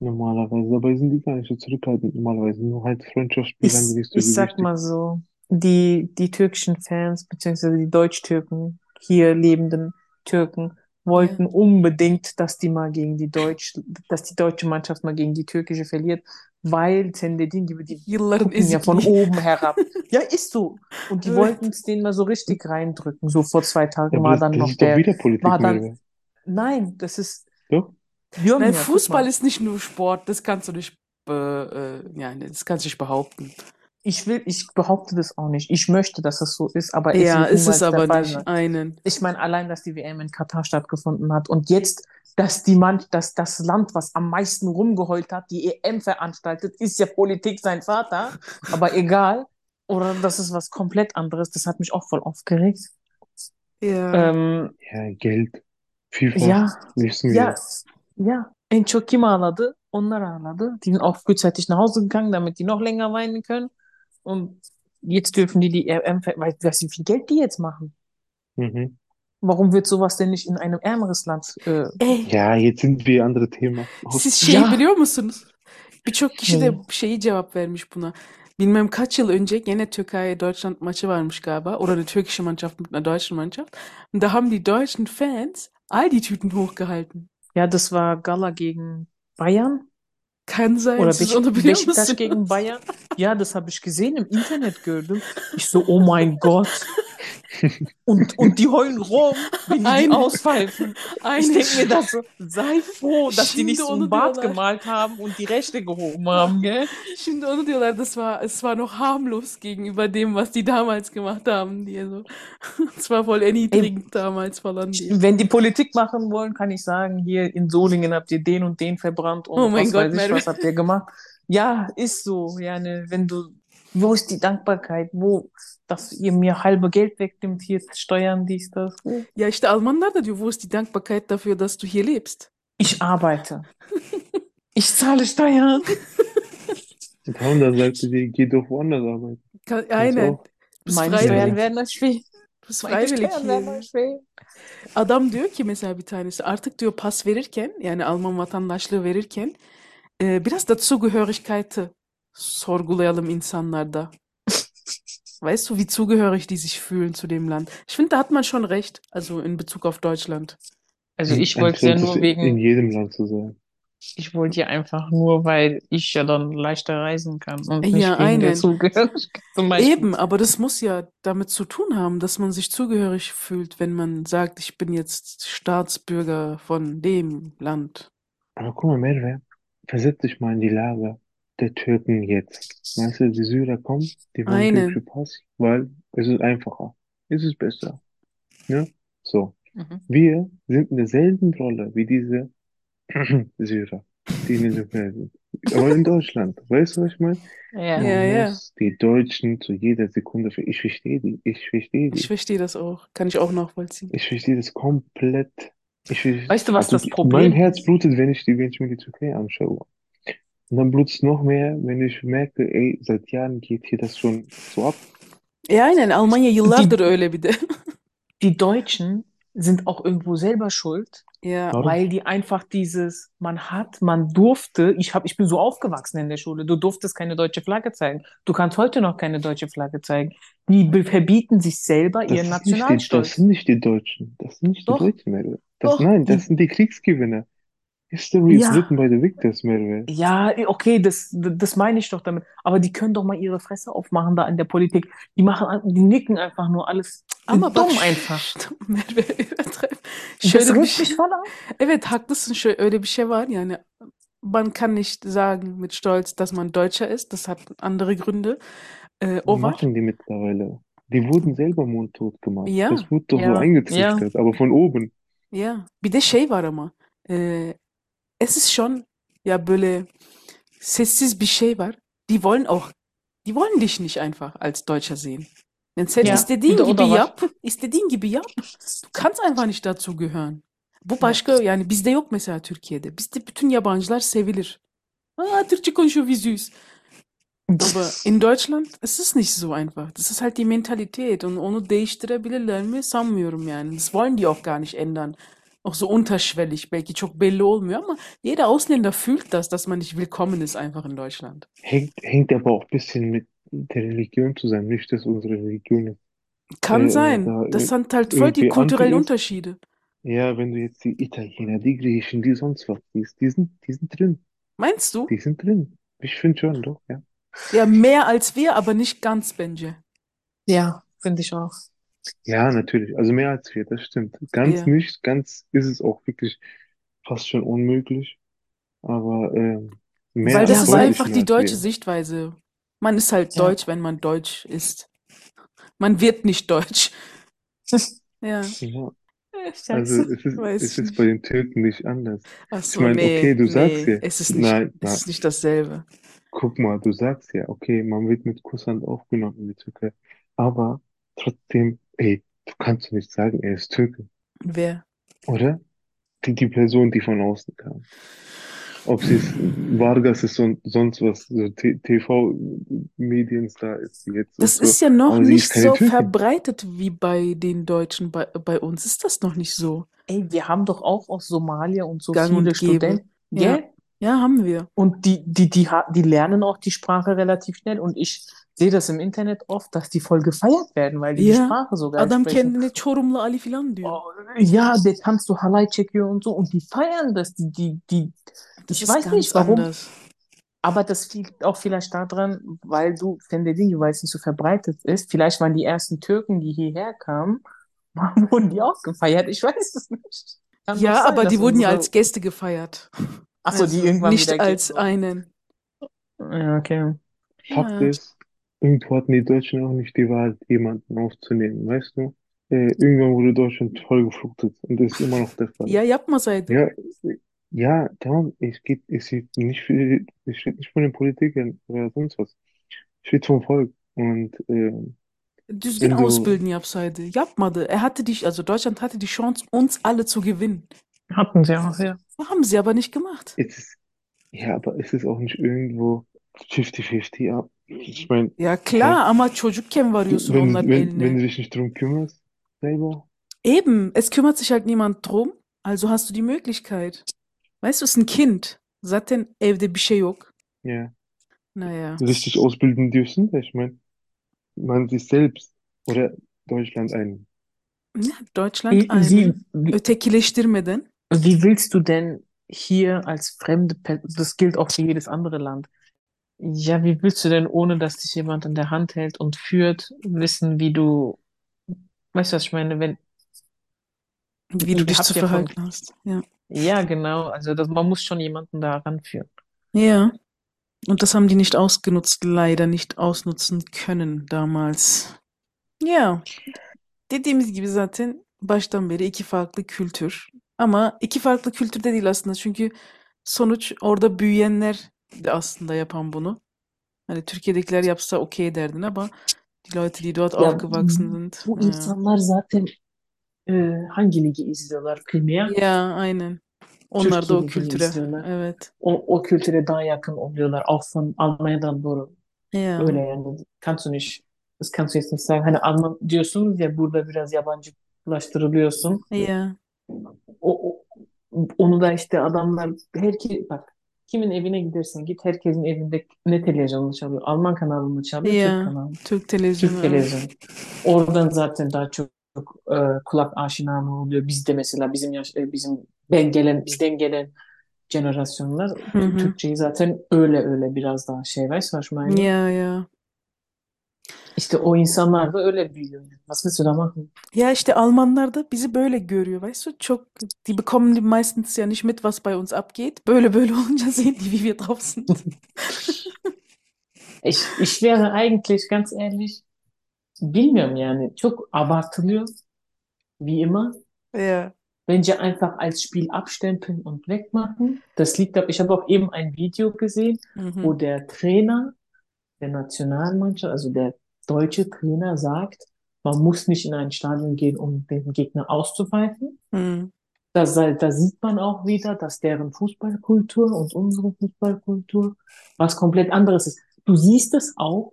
Normalerweise. Dabei sind die gar nicht so zurückhaltend. Normalerweise nur halt Freundschaftsspiele Ich, haben die so ich sag gewichtet. mal so, die, die türkischen Fans, beziehungsweise die Deutsch-Türken, hier lebenden Türken, Ja. wollten unbedingt, dass die mal gegen die Deutsch, dass die deutsche Mannschaft mal gegen die türkische verliert, weil dediğin gibi die gucken ja von oben herab. Ja, ist so. Und die wollten es denen mal so richtig reindrücken. So vor zwei Ja, Tagen aber war das, dann das noch ist doch der, wieder Politik war dann, wieder. nein, das ist, Doch? Jürgen, Nein, ja, Fußball ist nicht nur Sport, das kannst du nicht, äh, äh, ja, das kannst du nicht behaupten. Ich will, ich behaupte das auch nicht. Ich möchte, dass es so ist, aber es Ja, wird ist es aber nicht. sein. Einen. Ich meine, allein, dass die WM in Katar stattgefunden hat und jetzt, dass die Mann, dass das Land, was am meisten rumgeheult hat, die EM veranstaltet, ist ja Politik sein Vater, aber egal. Oder das ist was komplett anderes. Das hat mich auch voll aufgeregt. Ja. Ähm, Ja, Geld. FIFA. ja, Wissen ja, wir. ja. En çok kim ağladı? Onlar ağladı. Die sind auch frühzeitig nach Hause gegangen, damit die noch länger weinen können. Und jetzt dürfen die die weil, weißt du, wie viel Geld die jetzt machen? Mhm. Warum wird sowas denn nicht in einem ärmeres Land äh, Ey, Ya jetzt sind wir andere Thema. siz şeyi Ya. biliyor musunuz? Birçok kişi de şeyi cevap vermiş buna. Bilmem kaç yıl önce gene Türkei-Deutschland maçı varmış galiba. Oder eine türkische Mannschaft mit einer deutschen Mannschaft. Und da haben die deutschen Fans all die Tüten hochgehalten. Ja, das war Gala gegen Bayern Kann sein, oder musunuz? gegen Bayern. Ja, das habe ich gesehen, im Internet gördüm. Ich so, oh mein Gott. Und, und die heulen rum, wenn die die auspfeifen. Ich denke mir das so, sei froh, dass die Şimdi nicht so onu ein Bart gemalt haben und die Rechte gehoben haben, gell? Şimdi onu diyorlar, das war, es war noch harmlos gegenüber dem, was die damals gemacht haben. Die so, es war voll erniedrigend damals falan diye. Wenn die Politik machen wollen, kann ich sagen, hier in Solingen habt ihr den und den verbrannt und Oh mein was Gott, weiß ich, was habt ihr gemacht. Ja, ist so. Ja, ne, wenn du, wo ist die Dankbarkeit? Wo, dass ihr mir halbe Geld wegnimmt, hier Steuern, dies, das. Wo? Ja, işte Almanlar da diyor, wo ist die Dankbarkeit dafür, dass du hier lebst? Ich arbeite. Ich zahle Steuern. Und Honda sagte dir, geh doch woanders arbeiten. Ka- Ganz Aynen. Meine. Steuern werden erschwert. Meine freiwillig. Adam diyor ki mesela bir tanesi artık diyor pas verirken yani Alman vatandaşlığı verirken e, biraz da Zugehörigkeit'i sorgulayalım insanlarda. Weißt du, wie zugehörig die sich fühlen zu dem Land? Ich finde, da hat man schon recht, also in Bezug auf Deutschland. Also ich wollte ja nur es in wegen, jedem Land so sein. Ich wollte ja einfach nur, weil ich ja dann leichter reisen kann und nicht Ja, wegen der einen. Zugehörigkeit zum Beispiel. Eben, aber das muss ja damit zu tun haben, dass man sich zugehörig fühlt, wenn man sagt, ich bin jetzt Staatsbürger von dem Land. Aber guck mal, Merve, versetz dich mal in die Lage der Türken jetzt. Weißt du, die Syrer kommen, die wollen Einen. türkische Pass, weil es ist einfacher. Es ist besser. Ja? So. Mhm. Wir sind in derselben Rolle wie diese Syrer, die in den Türkei sind. Aber in Deutschland. Weißt du, was ich meine? Ja. Man Ja, ja. muss die Deutschen zu jeder Sekunde, für- ich verstehe die, ich verstehe Ich die. verstehe das auch. Kann ich auch nachvollziehen. Ich verstehe das komplett. Ich verstehe, Weißt du, was also das Problem mein Herz ist? blutet, wenn ich, die, wenn ich mir die Türkei anschaue. Und dann blutet es noch mehr, wenn ich merke, ey, seit Jahren geht hier das schon so ab. Ya aynen Almanya yıllardır Die, öyle bir de. die Deutschen sind auch irgendwo selber schuld, Ja, weil die einfach dieses, man hat, man durfte, ich hab, ich bin so aufgewachsen in der Schule, du durftest keine deutsche Flagge zeigen. Du kannst heute noch keine deutsche Flagge zeigen. Die verbieten sich selber Das ihren nicht die, das Nationalstolz. sind nicht die Deutschen. Das sind nicht die Doch, Deutschen, Merve. Das, doch, nein, die, das sind die Kriegsgewinner. History is ja, written by the victors, Merve. ja, okay, das, das meine ich doch damit. Aber die können doch mal ihre Fresse aufmachen da in der Politik. Die machen, die nicken einfach nur alles, bak dumm einfach. Merve Şöyle bir şey. auf. Evet haklısın şöyle öyle bir şey var yani man kann nicht sagen mit Stolz, dass man Deutscher ist. Das hat andere Gründe. Äh, o var. Machen die mittlerweile. Die wurden selber mundtot gemacht. Ja, Das wurde doch so Ja, ja, eingetrichtert, aber von oben. ya. Bir de şey var ama. Äh, es ist schon ya böyle sessiz bir şey var. Die wollen auch, die wollen dich nicht einfach als Deutscher sehen. Denn sen. Bir istediğin gibi var. yap, istediğin gibi yap. Du kannst einfach nicht dazugehören. Bu başka yani bizde yok mesela Türkiye'de. Bizde bütün yabancılar sevilir. Aa Türkçe konuşuyor wie süß. Aber in Deutschland ist es nicht so einfach. Das ist halt die Mentalität und onu değiştirebilirler mi sanmıyorum yani. Das wollen die auch gar nicht ändern. Auch so unterschwellig, belki çok belli olmuyor ama jeder Ausländer fühlt das, dass man nicht willkommen ist einfach in Deutschland. Hängt, hängt aber auch ein bisschen mit der Religion zusammen. Nicht, dass unsere Religion jetzt, Kann äh, sein. da Das sind halt voll die kulturellen. Unterschiede. Ja, wenn du jetzt die Italiener, die Griechen, die sonst was siehst, die sind, die sind drin. Meinst du? Die sind drin. Ich finde schon, doch, ja. Ja, mehr als wir, aber nicht ganz, Benje. Ja, finde ich auch. Ja, natürlich. Also mehr als wir, das stimmt. Ganz Ja. nicht, ganz ist es auch wirklich fast schon unmöglich. Aber ähm, mehr Weil das als ist deutlich einfach mehr die als deutsche wir. Sichtweise. Man ist halt Ja. deutsch, wenn man deutsch ist. Man wird nicht deutsch. Ja, Ja, Scheiße. also es ist, weiß es ist nicht. bei den Türken nicht anders. Ach Ich so, meine, nee, okay, du sagst nee, ja, es ist nicht, nein, es nein, ist nicht dasselbe. guck mal, du sagst ja, okay, man wird mit Kusshand aufgenommen in die Türkei, aber trotzdem, ey, du kannst doch nicht sagen, er ist Türke, Wer? oder? Die, die Person, die von außen kam. Ob sie es Vargas ist und sonst was, so TV-Medienstar ist sie jetzt Das so, ist ja noch aber nicht so Türkin. verbreitet wie bei den Deutschen. Bei, bei uns ist das noch nicht so. Ey, wir haben doch auch aus Somalia und so Gang viele. Studenten, Ja, ja, haben wir. Und die, die, die, die lernen auch die Sprache relativ schnell. Und ich sehe das im Internet oft, dass die voll gefeiert werden, weil die die Ja, Sprache so geil adam sprechen. kendine Çorumlu Ali falan diyor. Oh, ja, der tanzt so Halay çekiyor und so. Und die feiern das. Die, die, die, Das ich weiß nicht warum, anders. aber das liegt auch vielleicht daran, weil du, Fendedingi, weil es nicht so verbreitet ist. Vielleicht waren die ersten Türken, die hierher kamen, wurden die auch gefeiert. Ich weiß es nicht. Kann Ja, sein, aber die wurden ja unsere, als Gäste gefeiert. ach so, die Also irgendwann nicht wieder als einen. Ja, okay. Ja. Irgendwo hatten die Deutschen auch nicht die Wahl, jemanden aufzunehmen, weißt du? Äh, irgendwann wurde Deutschland vollgeflutet und das ist immer noch der Fall. Ya yapmasaydı. Ja, ja, tamam, es geht, es geht nicht für, es steht nicht von den Politikern oder sonst was. Es steht vom Volk. Und ähm, Düzgün wenn du, ausbilden yapsaydı. Yapmadı. Er hatte die, also Deutschland hatte die Chance, uns alle zu gewinnen. Hatten sie auch, ja. Haben sie aber nicht gemacht. es ist, ja, aber es ist auch nicht irgendwo 50-50, ja. Ich meine, Ya klar ama çocukken varıyorsun Wenn, onların wenn, wenn eline. du dich nicht drum kümmerst, selber, Eben, es kümmert sich halt niemand drum, also hast du die Möglichkeit. Weißt du, es ist ein Kind. Zaten evde bir şey yok. ja, Naja. richtig ausbilden dürfen. Ich meine, man sich selbst oder Deutschland ein. Ja, Deutschland Wie, wie, einen wie, ötekileştirmeden. wie willst du denn hier als fremde, Pe- das gilt auch für jedes andere Land. Ja, wie willst du denn, ohne dass dich jemand an der Hand hält und führt, wissen, wie du, weißt du, was ich meine, wenn, Wie du dich zu ja verhalten hast. Ja. ja, genau, also das, man muss schon jemanden da ranführen. Ja. Und das haben die nicht ausgenutzt, leider nicht ausnutzen können damals. Ya, dediğimiz gibi zaten baştan beri iki farklı kültür. Ama iki farklı kültür de değil aslında. Çünkü sonuç orada büyüyenler aslında yapan bunu. Hani Türkiye'dekiler yapsa okey derdin ama die dort Ya aufgewachsen sind. bu Ja. insanlar zaten e, hangi ligi izliyorlar? Premier Ya, aynen. Onlar da Türkiye o Ligi'ni kültüre. izliyorlar. Evet. O, o kültüre daha yakın oluyorlar. Von Almanya'dan doğru. Ya. Öyle yani. Nicht, das kannst du jetzt nicht sagen. Hani Alman diyorsunuz ya burada biraz yabancılaştırılıyorsun. Ya. O, o- onu da işte adamlar herki bak kimin evine gidersen git herkesin evinde ne televizyonunu çalıyor? Alman kanalını çalıyor, Türk Ya. kanalı. Türk televizyonu. Türk televizyonu. Oradan zaten daha çok e, kulak aşinalığı oluyor. Bizde mesela bizim yaş, e, bizim ben gelen bizden gelen jenerasyonlar Hı hı. Türkçeyi zaten öyle öyle biraz daha şey ich meine? Ya ya. İşte o insanlar da öyle büyüyor. Was willst du da machen? Ja, işte Almanlar da bizi böyle görüyor, weißt du? Çok, die bekommen meistens ja nicht mit, was bei uns abgeht. Böyle böyle olunca sehen die, wie wir drauf sind. Ich, ich wäre eigentlich ganz ehrlich bilmiyorum yani çok abartılıyor wie immer. Ja. Bence einfach als Spiel abstempeln und wegmachen. Das liegt ab, ich habe auch eben ein Video gesehen, wo Mhm. der Trainer der Nationalmannschaft, also der deutsche Trainer sagt, man muss nicht in ein Stadion gehen, um den Gegner auszupfeifen. Mhm. Da, da sieht man auch wieder, dass deren Fußballkultur und unsere Fußballkultur was komplett anderes ist. Du siehst es auch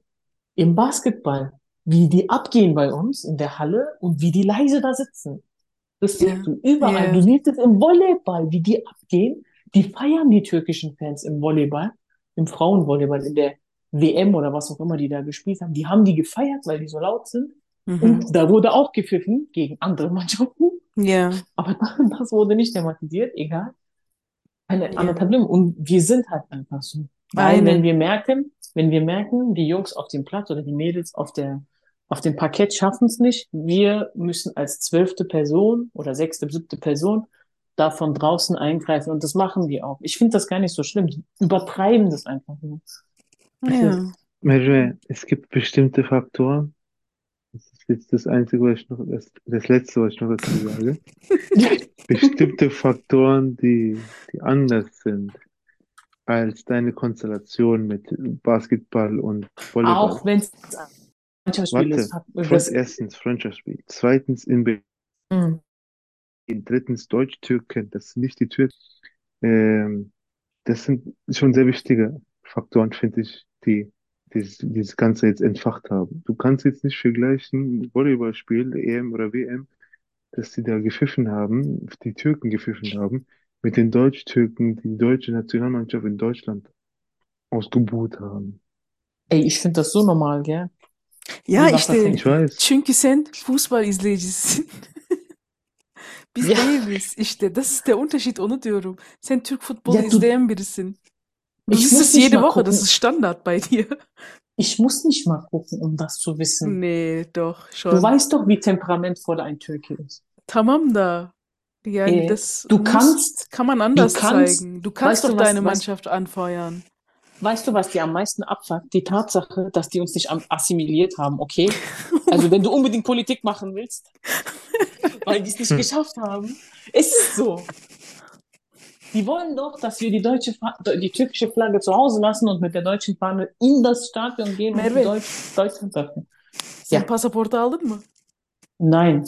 im Basketball, wie die abgehen bei uns in der Halle und wie die leise da sitzen. Das Ja. siehst du überall. Ja. Du siehst es im Volleyball, wie die abgehen. Die feiern die türkischen Fans im Volleyball, im Frauenvolleyball, in der WM oder was auch immer die da gespielt haben. Die haben die gefeiert, weil die so laut sind. Mhm. Und da wurde auch gepfiffen gegen andere Mannschaften. Ja. Aber das wurde nicht thematisiert, egal. Eine Ja. anderthalb. Und wir sind halt einfach so. Weil wenn wir merken, wenn wir merken, die Jungs auf dem Platz oder die Mädels auf der, auf dem Parkett schaffen es nicht, wir müssen als zwölfte Person oder sechste, siebte Person da von draußen eingreifen. Und das machen die auch. Ich finde das gar nicht so schlimm. Die übertreiben das einfach nur. Ja. Merve, es gibt bestimmte Faktoren. Das ist jetzt das Einzige, was ich noch, das, das Letzte, was ich noch dazu sage. Bestimmte Faktoren, die, die anders sind als deine Konstellation mit Basketball und Volleyball. Auch wenn es Mannschaftsspiel Warte, ist. Das, erstens Freundschaftsspiel, zweitens in Berlin, Mm. drittens Deutsch-Türken, das sind nicht die Türken. Ähm, das sind schon sehr wichtige Faktoren, finde ich, die dieses, dieses Ganze jetzt entfacht haben. Du kannst jetzt nicht vergleichen, Volleyballspiel, EM oder WM, dass die da gepfiffen haben, die Türken gepfiffen haben, mit den Deutsch-Türken, die die deutsche Nationalmannschaft in Deutschland ausgebuht haben. Ey, ich finde das so normal, gell? Ya Bir işte. Ich weiß. çünkü sen Fußball izleyicisin. Biz Ya. değiliz işte. Das ist der Unterschied onu diyorum. Sen Türk futbolu Ya du- izleyen birisin. Du Ich muss es jede Woche, das gucken. ist Standard bei dir. Ich muss nicht mal gucken, um das zu wissen. Nee, doch, Du schon. weißt doch, wie temperamentvoll ein Türke ist. Tamam da. Yani Äh, das du kannst- kann man anders kannst- zeigen. Du kannst weißt du, doch was- deine was- Mannschaft anfeuern. Weißt du, was die am meisten abfuckt? Die Tatsache, dass die uns nicht assimiliert haben, okay? Also, wenn du unbedingt Politik machen willst, weil die es nicht geschafft haben, es ist so. Die wollen doch, dass wir die deutsche, die türkische Flagge zu Hause lassen und mit der deutschen Fahne in das Stadion gehen und Merve. die Deutsch, Deutschland treffen. Sen Ya. pasaportu aldın mı? Nein.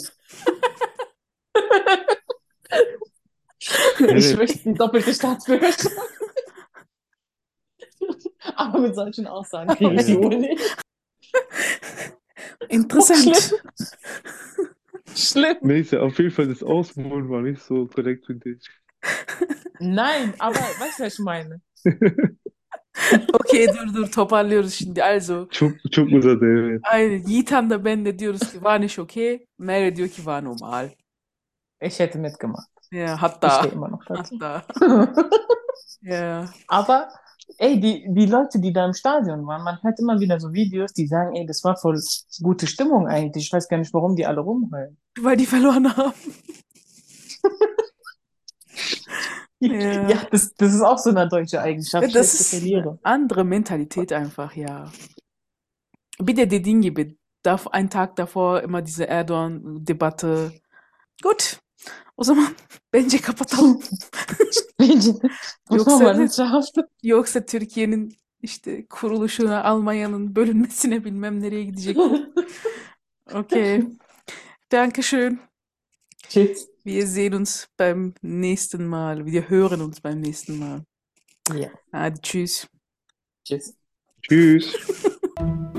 Ich möchte die doppelte Staatsbürgerschaft. Aber mit solchen Aussagen kriege ich die wohl nicht. Interessant. Schlimm. Neyse, auf jeden Fall das Ausholen war nicht so korrekt für dich. Nein, aber weißt du, was ich meine? Okey dur dur toparlıyoruz şimdi. Also Çok, çok uzadı evet. aynen Yiğitan da ben de diyoruz ki var nicht okay. Merve diyor ki var normal. Ich hätte mitgemacht. Ja, Ich hatta. stehe immer noch dazu. Hatta. Ja. Aber, ey, die, die Leute, die da im Stadion waren, man hört immer wieder so Videos, die sagen, ey, das war voll gute Stimmung eigentlich. Ich weiß gar nicht, warum die alle rumheulen. Weil die verloren haben. Ja. Ja, das, das ist auch so eine deutsche Eigenschaft. Das schlechte ist Verlierer. andere Mentalität einfach, ya. Bir de dediğin gibi dav- ein Tag davor immer diese Erdoğan-Debatte. Gut, o zaman bence kapatalım. Bence Yoksa-. Yoksa Türkiye'nin işte kuruluşuna, Almanya'nın bölünmesine bilmem nereye gidecek. Okay. Dankeschön. Tschüss. Wir sehen uns beim nächsten Mal. Wir hören uns beim nächsten Mal. Ja, Hadi tschüss. tschüss. Tschüss.